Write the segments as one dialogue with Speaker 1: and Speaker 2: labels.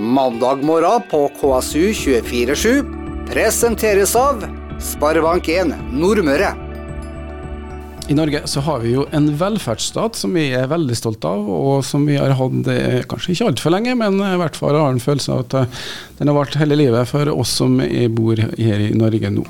Speaker 1: Mandag morgen på KSU247 presenteres av Sparebank1 Nordmøre.
Speaker 2: I Norge så har vi jo en velferdsstat som vi er veldig stolte av, og som vi har hatt eh, kanskje ikke altfor lenge, men i hvert fall har en følelse av at eh, den har vart hele livet for oss som bor her i Norge nå.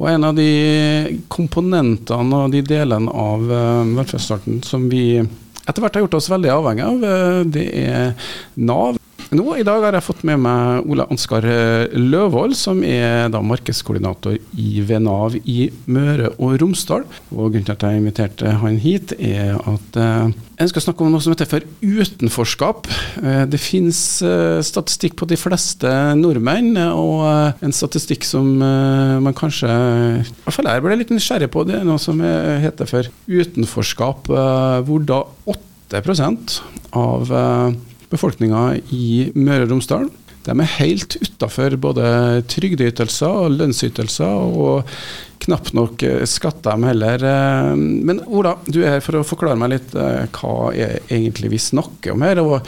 Speaker 2: Og En av de komponentene og de delene av eh, velferdsstaten som vi etter hvert har gjort oss veldig avhengig av, det er Nav. Nå, I dag har jeg fått med meg Ole Ansgar eh, Løvold, som er da markedskoordinator i Venav i Møre og Romsdal. Og Grunnen til at jeg inviterte han hit, er at eh, jeg skal snakke om noe som heter for utenforskap. Eh, det finnes statistikk på de fleste nordmenn, og en statistikk som man kanskje I hvert fall jeg ble litt nysgjerrig på, det er noe som heter for utenforskap, hvor da 8% av befolkninga i Møre og Romsdal. De er helt utafor både trygdeytelser og lønnsytelser, og knapt nok skatter dem heller. Men Ola, du er her for å forklare meg litt eh, hva er egentlig vi snakker om her. og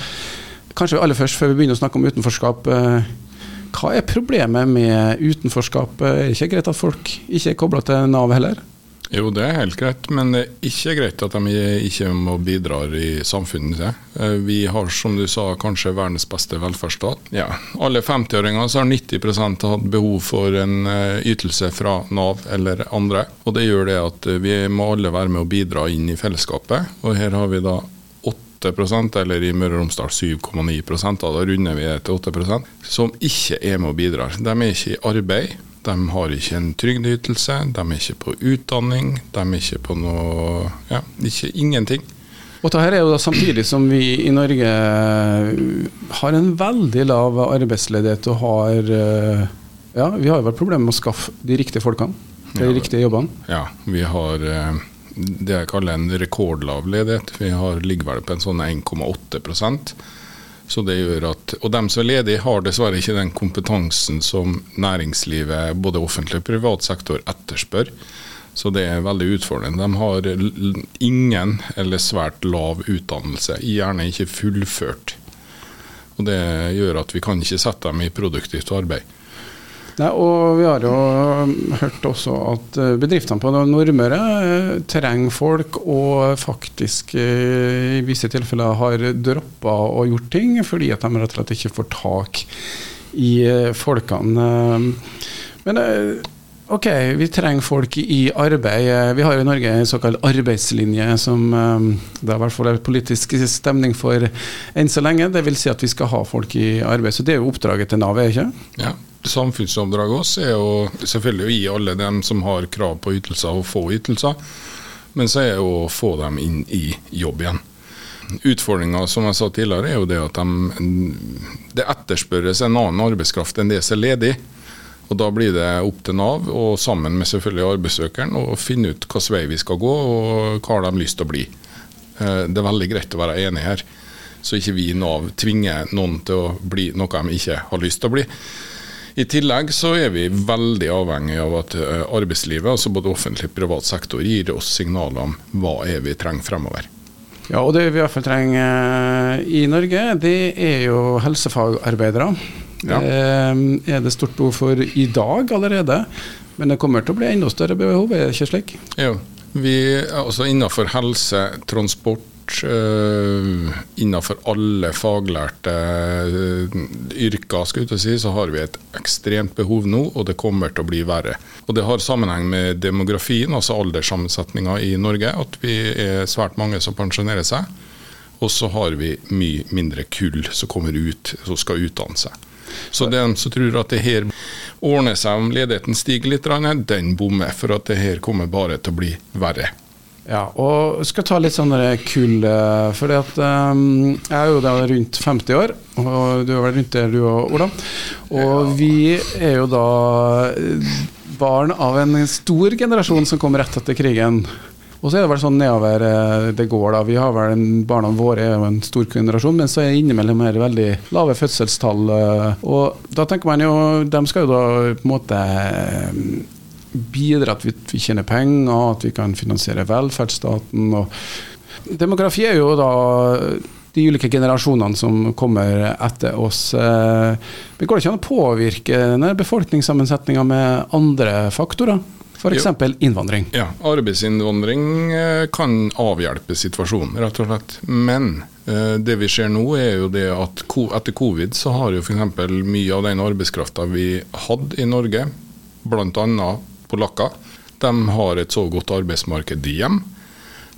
Speaker 2: Kanskje aller først, før vi begynner å snakke om utenforskap. Eh, hva er problemet med utenforskap? Er det ikke greit at folk ikke er kobla til Nav heller?
Speaker 3: Jo, det er helt greit, men det er ikke greit at de ikke må bidra i samfunnet. Eh, vi har, som du sa, kanskje verdens beste velferdsstat. Ja, Alle 50-åringer har 90% hatt behov for en eh, ytelse fra Nav eller andre. Og Det gjør det at eh, vi må alle være med å bidra inn i fellesskapet. Og her har vi da 8% eller i Møre og Romsdal 7,9% da runder vi til 8% som ikke er med og bidrar. De er ikke i arbeid. De har ikke en trygdeytelse, de er ikke på utdanning, de er ikke på noe Ja, ikke ingenting.
Speaker 2: Og dette er jo da samtidig som vi i Norge har en veldig lav arbeidsledighet og har Ja, vi har jo vel problemer med å skaffe de riktige folkene til de riktige jobbene.
Speaker 3: Ja, vi har eh, det jeg kaller en rekordlav ledighet. Vi har ligger vel på en sånn 1,8 så det gjør at, Og dem som er ledige, har dessverre ikke den kompetansen som næringslivet, både offentlig og privat sektor, etterspør. Så det er veldig utfordrende. De har ingen eller svært lav utdannelse, gjerne ikke fullført. Og Det gjør at vi kan ikke sette dem i produktivt arbeid.
Speaker 2: Nei, og Vi har jo hørt også at eh, bedriftene på Nordmøre eh, trenger folk, og faktisk eh, i visse tilfeller har droppa å gjort ting fordi at de rett og slett ikke får tak i folkene. Men Ok, vi trenger folk i arbeid. Vi har jo i Norge en såkalt arbeidslinje som det er i hvert fall er politisk stemning for enn så lenge. Det vil si at vi skal ha folk i arbeid. Så det er jo oppdraget til Nav, er ikke?
Speaker 3: Ja, samfunnsoppdraget oss er jo selvfølgelig å gi alle dem som har krav på ytelser, å få ytelser. Men så er det å få dem inn i jobb igjen. Utfordringa som jeg sa tidligere, er jo det at de, det etterspørres en annen arbeidskraft enn det som er ledig. Og Da blir det opp til Nav, og sammen med selvfølgelig arbeidssøkeren, å finne ut hvilken vei vi skal gå og hva de har lyst til å bli. Eh, det er veldig greit å være enig her, så ikke vi i Nav tvinger noen til å bli noe de ikke har lyst til å bli. I tillegg så er vi veldig avhengig av at eh, arbeidslivet, altså både offentlig og privat sektor, gir oss signaler om hva er vi trenger fremover.
Speaker 2: Ja, og Det vi i hvert fall trenger eh, i Norge, det er jo helsefagarbeidere. Ja. Det er det stort behov for i dag allerede, men det kommer til å bli enda større behov, er det ikke slik?
Speaker 3: Jo, vi, altså Innenfor helse, transport, Uh, innenfor alle faglærte uh, yrker skal jeg si, så har vi et ekstremt behov nå, og det kommer til å bli verre. Og Det har sammenheng med demografien, altså alderssammensetninga i Norge. At vi er svært mange som pensjonerer seg. Og så har vi mye mindre kull som kommer ut, som skal utdanne seg. Så den som tror at det her ordner seg om ledigheten stiger litt, den bommer. For at det her kommer bare til å bli verre.
Speaker 2: Ja, og skal ta litt sånn kull eh, For um, jeg er jo da rundt 50 år, og du er vel rundt der du og Ola. Og vi er jo da barn av en stor generasjon som kom rett etter krigen. Og så er det vel sånn nedover eh, det går, da. Vi har vel en, Barna våre er jo en stor generasjon, men så er det innimellom her veldig lave fødselstall. Eh, og da tenker man jo De skal jo da på en måte bidra at vi tjener penger, at vi kan finansiere velferdsstaten. Og demografi er jo da de ulike generasjonene som kommer etter oss. Det går ikke an å påvirke befolkningssammensetninga med andre faktorer? F.eks. innvandring.
Speaker 3: Ja, Arbeidsinnvandring eh, kan avhjelpe situasjonen, rett og slett. Men eh, det vi ser nå, er jo det at etter covid så har jo f.eks. mye av den arbeidskrafta vi hadde i Norge, bl.a. polakker, de har et så godt arbeidsmarked hjem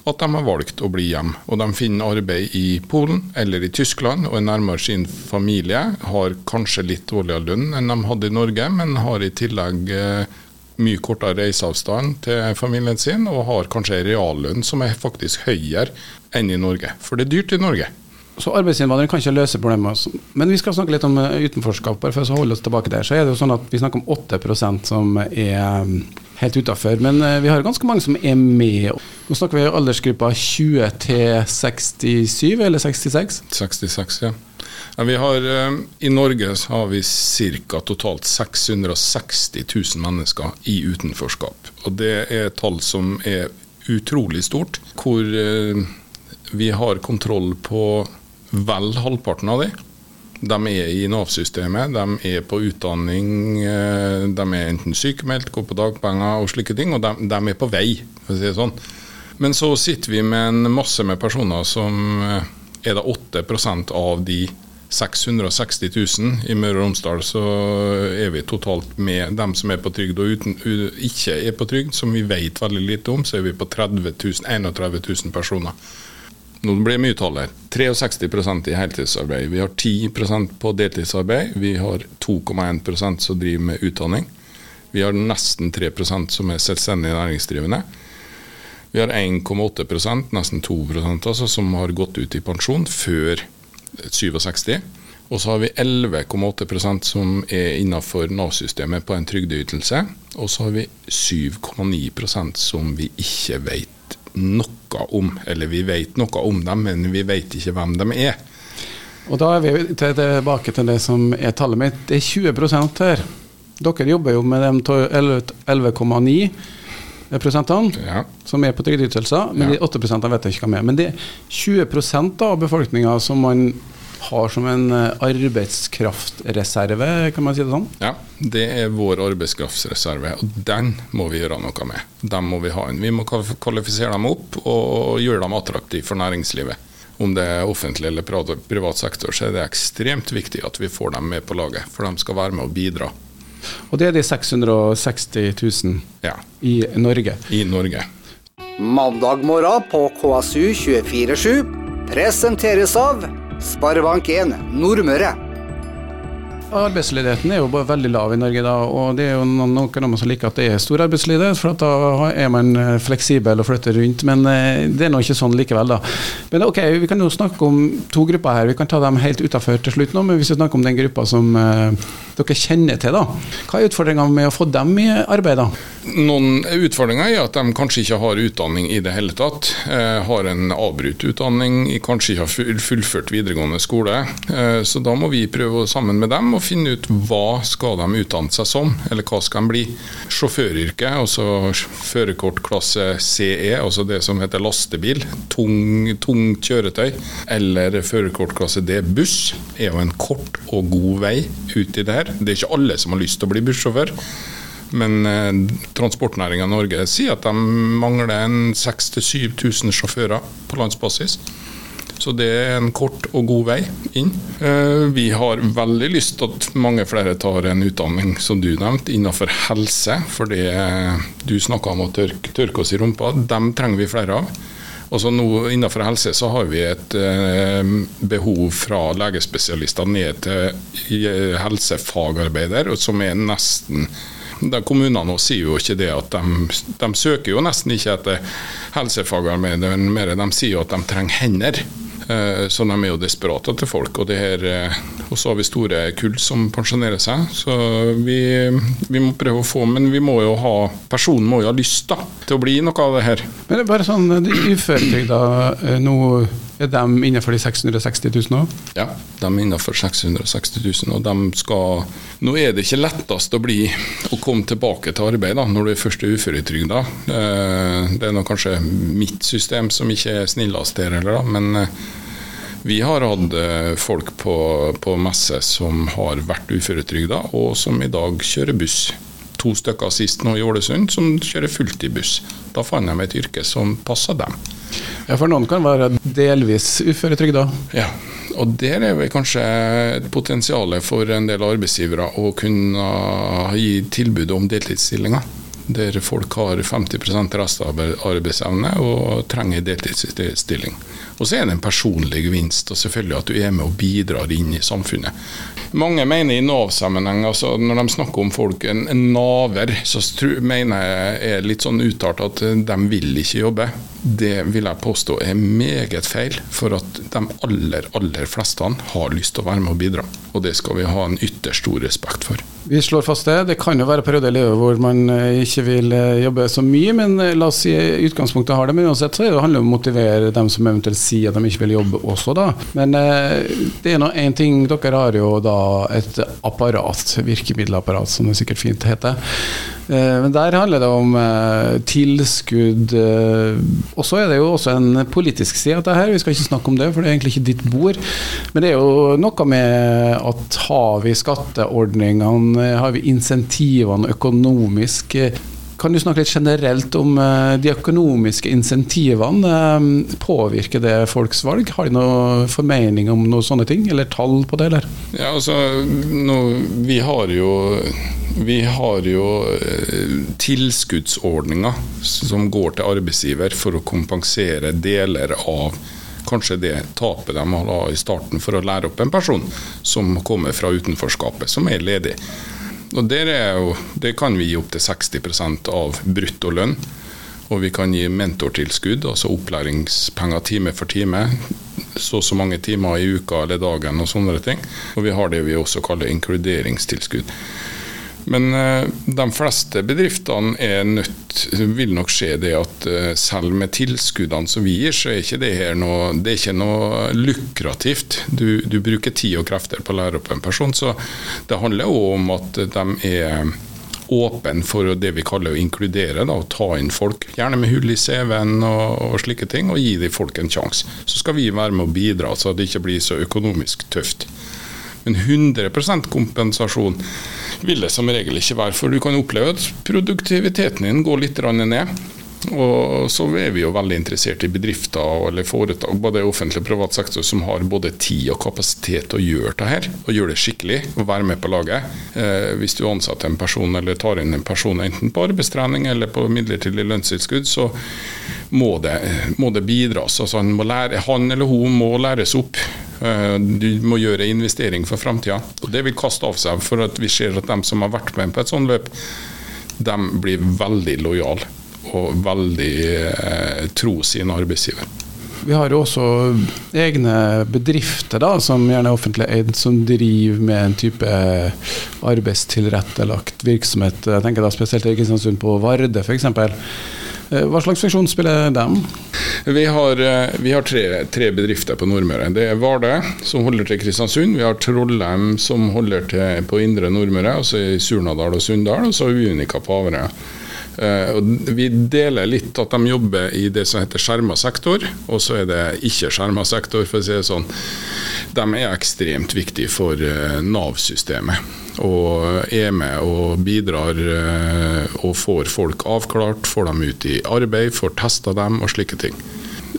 Speaker 3: at de har valgt å bli hjem. Og de finner arbeid i Polen eller i Tyskland og er nærmere sin familie. Har kanskje litt dårligere lønn enn de hadde i Norge, men har i tillegg eh, mye kortere reiseavstand til familien sin, og har kanskje reallønn som er faktisk høyere enn i Norge. For det er dyrt i Norge.
Speaker 2: Så arbeidsinnvandring kan ikke løse problemet. Men vi skal snakke litt om eh, utenforskap. bare for å holde oss tilbake der, så er det jo sånn at Vi snakker om 8% som er mm, helt utafor. Men eh, vi har ganske mange som er med. Nå snakker vi om aldersgruppa 20 til 67 eller 66?
Speaker 3: 66, ja. Ja, vi har, eh, I Norge har vi ca. totalt 660 000 mennesker i utenforskap. Og Det er et tall som er utrolig stort, hvor vi har kontroll på vel halvparten av dem. De er i Nav-systemet, de er på utdanning, eh, de er enten sykemeldt, går på dagpenger og slike ting, og de, de er på vei. for å si det sånn. Men så sitter vi med en masse med personer som er da 8% av de 660 000. I Møre og Romsdal så er vi totalt med dem som er på trygd og uten, ikke er på trygd, som vi vet veldig lite om, så er vi på 30 000, 31 000 personer. Nå blir det mye tall her. 63 i heltidsarbeid. Vi har 10% på deltidsarbeid. Vi har 2,1% som driver med utdanning. Vi har nesten 3% som er selvstendig næringsdrivende. Vi har 1,8% nesten 2% altså, som har gått ut i pensjon før 67. Og så har vi 11,8% som er innenfor Nav-systemet på en trygdeytelse. Og så har vi 7,9% som vi ikke vet noe om. Eller vi vet noe om dem, men vi vet ikke hvem de er.
Speaker 2: Og da er vi tilbake til det som er tallet mitt. Det er 20% her. Dere jobber jo med de 11,9 prosentene ja. som er på trygdeytelser, men ja. de 8 vet jeg ikke hva med. Men det er 20% av befolkninga som man har som en eh, arbeidskraftreserve, kan man si det sånn?
Speaker 3: Ja, det er vår arbeidskraftsreserve, og den må vi gjøre noe med. Den må vi ha inn. Vi må kvalifisere dem opp og gjøre dem attraktive for næringslivet. Om det er offentlig eller privat sektor, så er det ekstremt viktig at vi får dem med på laget. For de skal være med og bidra.
Speaker 2: Og det er de 660 000 ja. i Norge.
Speaker 3: I Norge.
Speaker 1: Mandag morgen på KSU 247 presenteres av Sparebank1 Nordmøre.
Speaker 2: Arbeidsledigheten er jo bare veldig lav i Norge, da, og det er jo noen, noen som liker at det er stor arbeidsledighet, for da er man eh, fleksibel og flytter rundt. Men eh, det er nå ikke sånn likevel, da. Men ok, vi kan jo snakke om to grupper her. Vi kan ta dem helt utafor til slutt nå, men hvis vi snakker om den gruppa som eh, dere kjenner til, da. Hva er utfordringene med å få dem i arbeid, da?
Speaker 3: Noen utfordringer er at de kanskje ikke har utdanning i det hele tatt. Har en avbrutt utdanning, kanskje ikke har fullført videregående skole. Så da må vi prøve sammen med dem å finne ut hva skal de utdanne seg som, eller hva skal de bli. Sjåføryrket, altså førerkortklasse CE, altså det som heter lastebil, tung, tung kjøretøy, eller førerkortklasse D, buss, er jo en kort og god vei ut i det her. Det er ikke alle som har lyst til å bli bussjåfør. Men eh, transportnæringa i Norge sier at de mangler en 6000-7000 sjåfører på landsbasis. Så det er en kort og god vei inn. Eh, vi har veldig lyst til at mange flere tar en utdanning, som du nevnte, innenfor helse. For det du snakka om å tørke, tørke oss i rumpa, dem trenger vi flere av. Altså nå Innenfor helse så har vi et eh, behov fra legespesialister ned til eh, helsefagarbeider, som er nesten Kommunene sier jo ikke det at de, de søker jo nesten ikke etter helsefagarbeidere, de sier at de trenger hender. Eh, så de er jo desperate etter folk. Og, her, eh, og så har vi store kull som pensjonerer seg. Så vi, vi, må prøve å få Men vi må jo ha personen må jo ha lyst da, til å bli noe av det her.
Speaker 2: Men det er bare sånn, de uføretrygda eh, nå er de innenfor de 660 000 òg?
Speaker 3: Ja, de er innenfor 660 000. Og de skal Nå er det ikke lettest å bli å komme tilbake til arbeid da, når du er først uføretrygda. Det er nå kanskje mitt system som ikke er snillest her, eller da, men Vi har hatt eh, folk på, på messe som har vært uføretrygda, og som i dag kjører buss. To stykker sist nå i Ålesund som kjører fullt i buss. Da fant de et yrke som passer dem.
Speaker 2: Ja, For noen kan være delvis uføretrygda.
Speaker 3: Ja, og der er vel kanskje potensialet for en del arbeidsgivere å kunne gi tilbud om deltidsstillinger. Der folk har 50% restarbeidsevne og trenger deltidsstilling. Og så er det en personlig gevinst, og selvfølgelig at du er med og bidrar inn i samfunnet. Mange mener i Nav-sammenheng, altså når de snakker om folk, en, naver, så mener jeg er litt sånn uttalt at de vil ikke jobbe. Det vil jeg påstå er meget feil, for at de aller, aller fleste har lyst til å være med og bidra. Og det skal vi ha en ytterst stor respekt for.
Speaker 2: Vi slår fast det. Det kan jo være perioder i livet hvor man eh, ikke vil eh, jobbe så mye, men eh, la oss si utgangspunktet har det. Men uansett så handler det om å motivere dem som eventuelt sier at de ikke vil jobbe også, da. Men det er nå én ting. Dere har jo da et apparat, virkemiddelapparat, som det sikkert fint heter. Men der handler det om tilskudd. Og så er det jo også en politisk side av dette. Vi skal ikke snakke om det, for det er egentlig ikke ditt bord. Men det er jo noe med at har vi skatteordningene Eh, har vi insentivene økonomisk? Kan du snakke litt generelt om eh, de økonomiske insentivene? Eh, påvirker det folks valg? Har de noen formening om noen sånne ting, eller tall på det? Eller?
Speaker 3: Ja, altså, nå, vi har jo vi har jo tilskuddsordninger som går til arbeidsgiver for å kompensere deler av kanskje det tapet de har i starten for å lære opp en person som kommer fra utenforskapet, som er ledig. Og jo, Det kan vi gi opp til 60% av bruttolønn. Og vi kan gi mentortilskudd, altså opplæringspenger time for time. Så og så mange timer i uka eller dagen og sånne ting. Og vi har det vi også kaller inkluderingstilskudd. Men uh, de fleste bedriftene er nødt, vil nok skje det at uh, selv med tilskuddene som vi gir, så er ikke det her noe, det er ikke noe lukrativt. Du, du bruker tid og krefter på å lære opp en person. Så det handler òg om at de er åpne for det vi kaller å inkludere, da, å ta inn folk. Gjerne med hull i CV-en og, og, slike ting, og gi de folk en sjanse. Så skal vi være med å bidra, så det ikke blir så økonomisk tøft. Men 100 kompensasjon vil det som regel ikke være. For du kan oppleve at produktiviteten din går litt ned. Og så er vi jo veldig interessert i bedrifter eller foretak, både offentlig og privat sektor, som har både tid og kapasitet til å gjøre det her, og gjøre det skikkelig og være med på laget. Eh, hvis du ansetter en person eller tar inn en person enten på arbeidstrening eller på midlertidig lønnstilskudd, så må det, må det bidras. Altså han, lære, han, eller hun må læres opp. Eh, du må gjøre investering for framtida. Det vil kaste av seg, for at vi ser at de som har vært med på et sånt løp, de blir veldig lojale og veldig eh, tro sin arbeidsgiver.
Speaker 2: Vi har jo også egne bedrifter, da, som gjerne er offentlig eid, som driver med en type arbeidstilrettelagt virksomhet. Jeg tenker da spesielt i Kristiansund på Varde f.eks. Eh, hva slags funksjon spiller dem?
Speaker 3: Vi har, eh, vi har tre, tre, bedrifter på Nordmøre. Det er Vardø, som holder til Kristiansund. Vi har Trollheim, som holder til på indre Nordmøre, altså i Surnadal og Sunndal. Og så har vi Unica på Averøya. Uh, vi deler litt at de jobber i det som heter skjerma sektor, og så er det ikke skjerma sektor, for å si det sånn. De er ekstremt viktige for uh, Nav-systemet. Og er med og bidrar uh, og får folk avklart, får dem ut i arbeid, får testa dem og slike ting.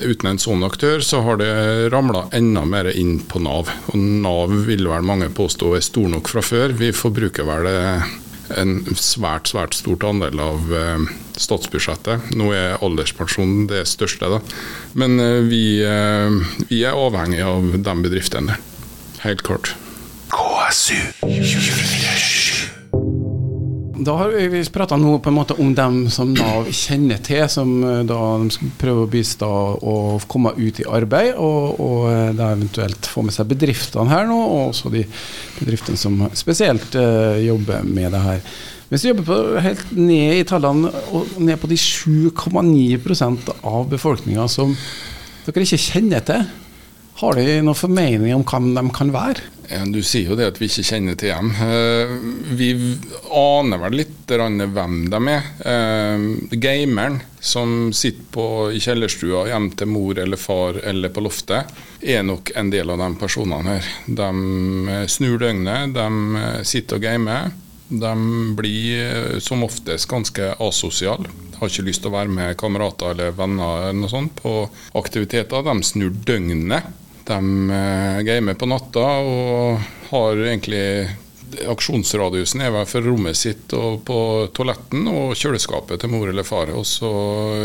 Speaker 3: Uten en sånn aktør så har det ramla enda mer inn på Nav. Og Nav vil vel mange påstå er stor nok fra før. Vi forbruker vel en svært svært stort andel av eh, statsbudsjettet. Nå er alderspensjonen det største, da. men eh, vi, eh, vi er avhengig av de bedriftene. Helt klart. KSU 24
Speaker 2: da har vi prata nå på en måte om dem som Nav kjenner til, som eh, da de prøver å bistå og komme ut i arbeid, og, og eh, da eventuelt få med seg bedriftene her nå, og også de bedriftene som spesielt uh, jobber med det her. Hvis vi jobber på, helt ned i tallene, og ned på de 7,9% av befolkninga som dere ikke kjenner til, har de noen formening om hvem de kan være?
Speaker 3: Ja, du sier jo det at vi ikke kjenner til dem. Eh, vi aner vel litt hvem de er. Eh, gameren som sitter på, i kjellerstua hjemme til mor eller far eller på loftet, er nok en del av de personene her. De eh, snur døgnet, de sitter og gamer. De blir som oftest ganske asosiale. Har ikke lyst til å være med kamerater eller venner eller noe sånt på aktiviteter. De snur døgnet. De eh, gamer på natta og har egentlig Aksjonsradiusen er vel for rommet sitt og på toaletten og kjøleskapet til mor eller far. Og så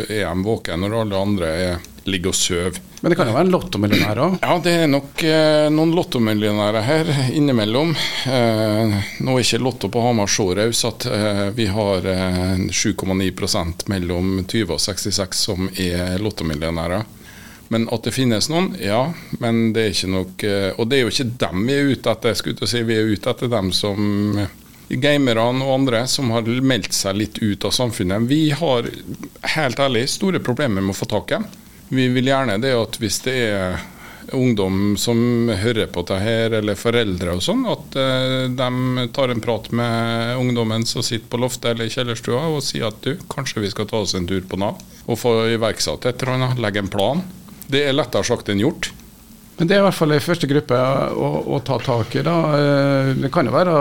Speaker 3: er de våkne når alle andre er, ligger og sover.
Speaker 2: Men det kan jo være en lottomillionær òg?
Speaker 3: Ja, det er nok eh, noen lottomillionærer her innimellom. Eh, nå er ikke Lotto på Hamar så raus at eh, vi har 7,9 eh, mellom 20 og 66 som er lottomillionærer. Men at det finnes noen, ja. Men det er ikke nok eh, Og det er jo ikke dem vi er ute etter. skulle si, Vi er ute etter dem som eh, gamerne og andre som har meldt seg litt ut av samfunnet. Vi har helt ærlig store problemer med å få tak i. Vi vil gjerne det at hvis det er ungdom som hører på det her, eller foreldre og sånn, at uh, de tar en prat med ungdommen som sitter på loftet eller kjellerstua og sier at du, kanskje vi skal ta oss en tur på Nav og få iverksatt et eller annet, legge en plan. Det er lettere sagt enn gjort.
Speaker 2: Men Det er i hvert fall en første gruppe å, å, ta tak i. da. Eh, det kan jo være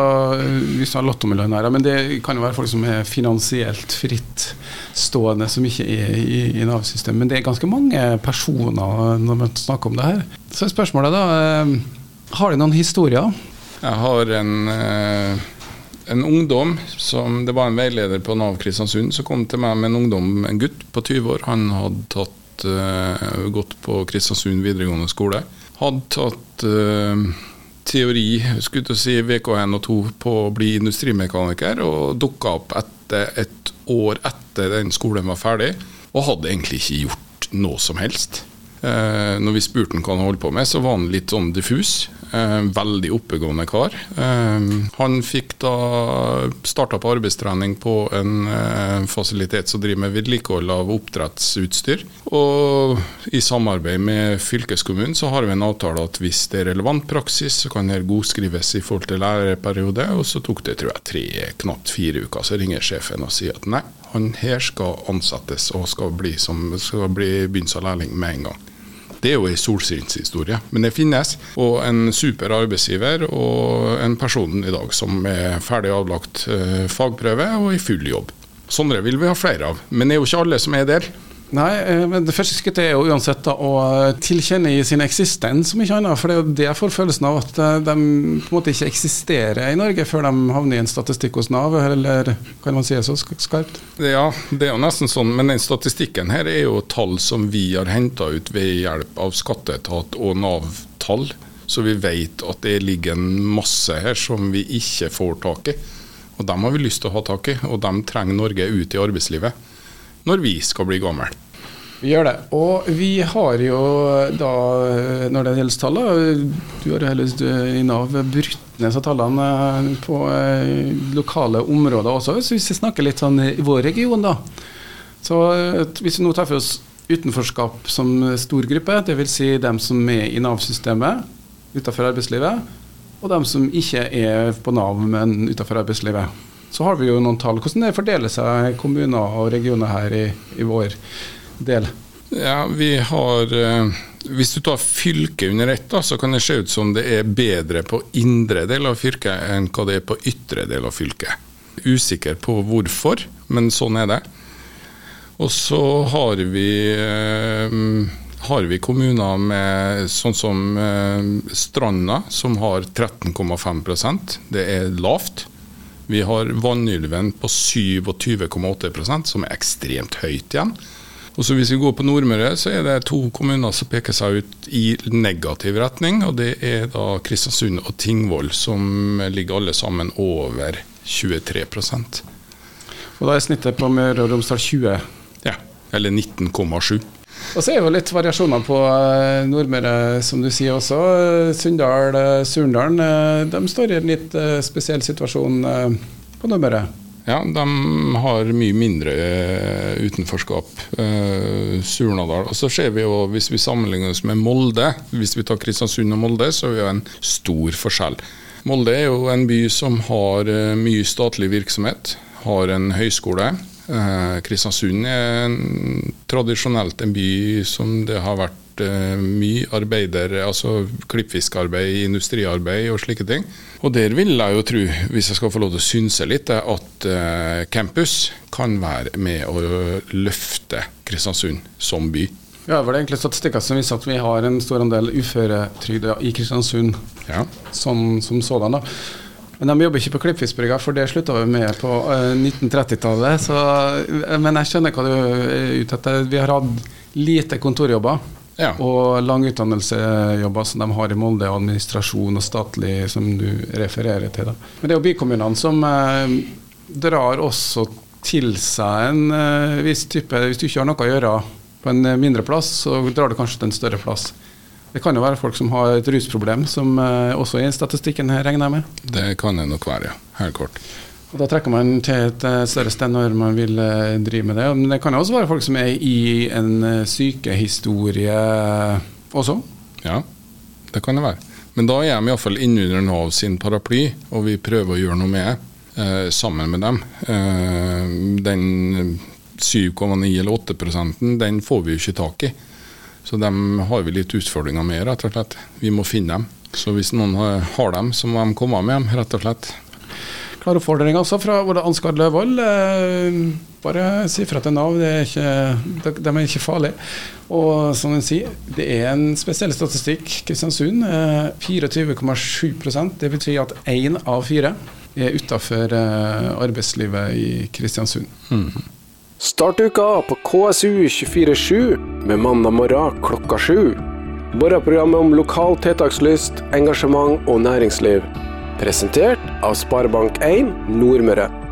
Speaker 2: hvis man har lottomillionærer, men det kan jo være folk som er finansielt frittstående, som ikke er i, i Nav-systemet. Men det er ganske mange personer når man snakker om det her. Så er spørsmålet da, eh, har de noen historier?
Speaker 3: Jeg har en, eh, en ungdom som Det var en veileder på Nav Kristiansund som kom til meg med en ungdom, en gutt på 20 år. Han hadde tatt uh, gått på Kristiansund videregående skole. Hadde tatt uh, teori, skulle til å si VK1 og 2 på å bli industrimekaniker, og dukka opp etter et år etter den skolen var ferdig, og hadde egentlig ikke gjort noe som helst. Uh, når vi spurte hva han holdt på med, så var han litt sånn diffus. Eh, veldig oppegående kar. Eh, han fikk da starta på arbeidstrening på en eh, fasilitet som driver med vedlikehold av oppdrettsutstyr. Og i samarbeid med fylkeskommunen så har vi en avtale at hvis det er relevant praksis, så kan det godskrives i forhold til læreperiode. Og så tok det tror jeg tre, knapt fire uker, så ringer sjefen og sier at nei, han her skal ansettes og skal bli, som, skal bli begynne som lærling med en gang. Det er jo en solskinnshistorie, men det finnes. Og en super arbeidsgiver og en person i dag som er ferdig avlagt eh, fagprøve og i full jobb. Sånne vil vi ha flere av, men det er jo ikke alle som er der.
Speaker 2: Nei, eh, men det første skrittet er jo uansett da, å tilkjenne i sin eksistens, om ikke annet. For det er jo det jeg får følelsen av, at eh, de på en måte ikke eksisterer i Norge før de havner i en statistikk hos Nav, eller kan man si det så skarpt?
Speaker 3: Ja, det er jo nesten sånn. Men den statistikken her er jo tall som vi har henta ut ved hjelp av skatteetat og Nav-tall. Så vi vet at det ligger en masse her som vi ikke får tak i. Og dem har vi lyst til å ha tak i, og dem trenger Norge ut i arbeidslivet når vi skal bli gamle.
Speaker 2: Vi gjør det. Og vi har jo da, når det gjelder tallene Du har jo heller i Nav brutt ned tallene på eh, lokale områder også. Så hvis vi snakker litt sånn i vår region, da. Så hvis vi nå tar for oss utenforskap som stor gruppe, dvs. Si dem som er i Nav-systemet utenfor arbeidslivet, og dem som ikke er på Nav, men utenfor arbeidslivet så har vi jo noen tall. Hvordan det fordeler seg kommuner og regioner her i, i vår del?
Speaker 3: Ja, vi har eh, Hvis du tar fylket under ett, så kan det se ut som det er bedre på indre del av fylket enn hva det er på ytre del av fylket. Usikker på hvorfor, men sånn er det. Og så har vi eh, har vi kommuner med sånn som eh, Stranda, som har 13,5% Det er lavt. Vi har Vannylven på 27,8% som er ekstremt høyt igjen. Og så Hvis vi går på Nordmøre, så er det to kommuner som peker seg ut i negativ retning. og Det er da Kristiansund og Tingvoll, som ligger alle sammen over 23%
Speaker 2: Og Da er snittet på Møre og Romsdal 20?
Speaker 3: Ja, eller 19,7.
Speaker 2: Og så er jo litt variasjoner på eh, Nordmøre, som du sier også. Sunndal, eh, Surndalen, eh, de står i en litt spesiell situasjon på Nordmøre.
Speaker 3: Ja, de har mye mindre utenforskap. Surnadal. Og så ser vi jo, hvis vi sammenligner oss med Molde, hvis vi tar Kristiansund og Molde, så er det en stor forskjell. Molde er jo en by som har mye statlig virksomhet, har en høyskole. Eh, Kristiansund er tradisjonelt en by som det har vært eh, mye arbeider, altså klippfiskarbeid, industriarbeid og slike ting. Og der vil jeg jo tro, hvis jeg skal få lov til å synse litt, at eh, campus kan være med å løfte Kristiansund som by.
Speaker 2: Ja, var det egentlig statistikker som viser at vi har en stor andel uføretrygda i Kristiansund
Speaker 3: Ja.
Speaker 2: som, som sådan. da. Men de jobber ikke på Klippfiskbrygga, for det slutta vi med på eh, 1930-tallet. eh, Men jeg skjønner hva du er ute etter. Vi har hatt lite kontorjobber.
Speaker 3: Ja.
Speaker 2: Og lang utdannelsejobber som de har i Molde, og administrasjon og statlig, som du refererer til. Da. Men det er jo bykommunene som eh, drar også til seg en eh, viss type Hvis du ikke har noe å gjøre på en eh, mindre plass, så drar du kanskje til en større plass. Det kan jo være folk som har et rusproblem, som eh, også er i statistikken her, regner jeg med.
Speaker 3: Det kan det nok være, ja. Helt kort.
Speaker 2: Og Da trekker man til et eh, større sted når man vil eh, drive med det. Men det kan jo også være folk som er i en eh, sykehistorie også.
Speaker 3: Ja, det kan det være. Men da er de iallfall innunder Nav sin paraply, og vi prøver å gjøre noe med det eh, sammen med dem. Eh, den 7,9 eller 8 prosenten, den får vi jo ikke tak i. Så dem har vi litt utfordringer med, rett og slett. Vi må finne dem. Så hvis noen har- dem, så må de komme med dem, rett og slett.
Speaker 2: Klar oppfordring altså fra Ole Ansgar Løvold. Eh, bare si fra til Nav, er ikke, de, de er ikke farlige. Og som hun sier, det er en spesiell statistikk. Kristiansund eh, 24,7% Det betyr at én av fire er utafor eh, arbeidslivet i Kristiansund.
Speaker 4: Start uka på KSU247 med mandag morgen klokka sju. Morgenprogrammet om lokal tiltakslyst, engasjement og næringsliv. Presentert av Sparebank1 Nordmøre.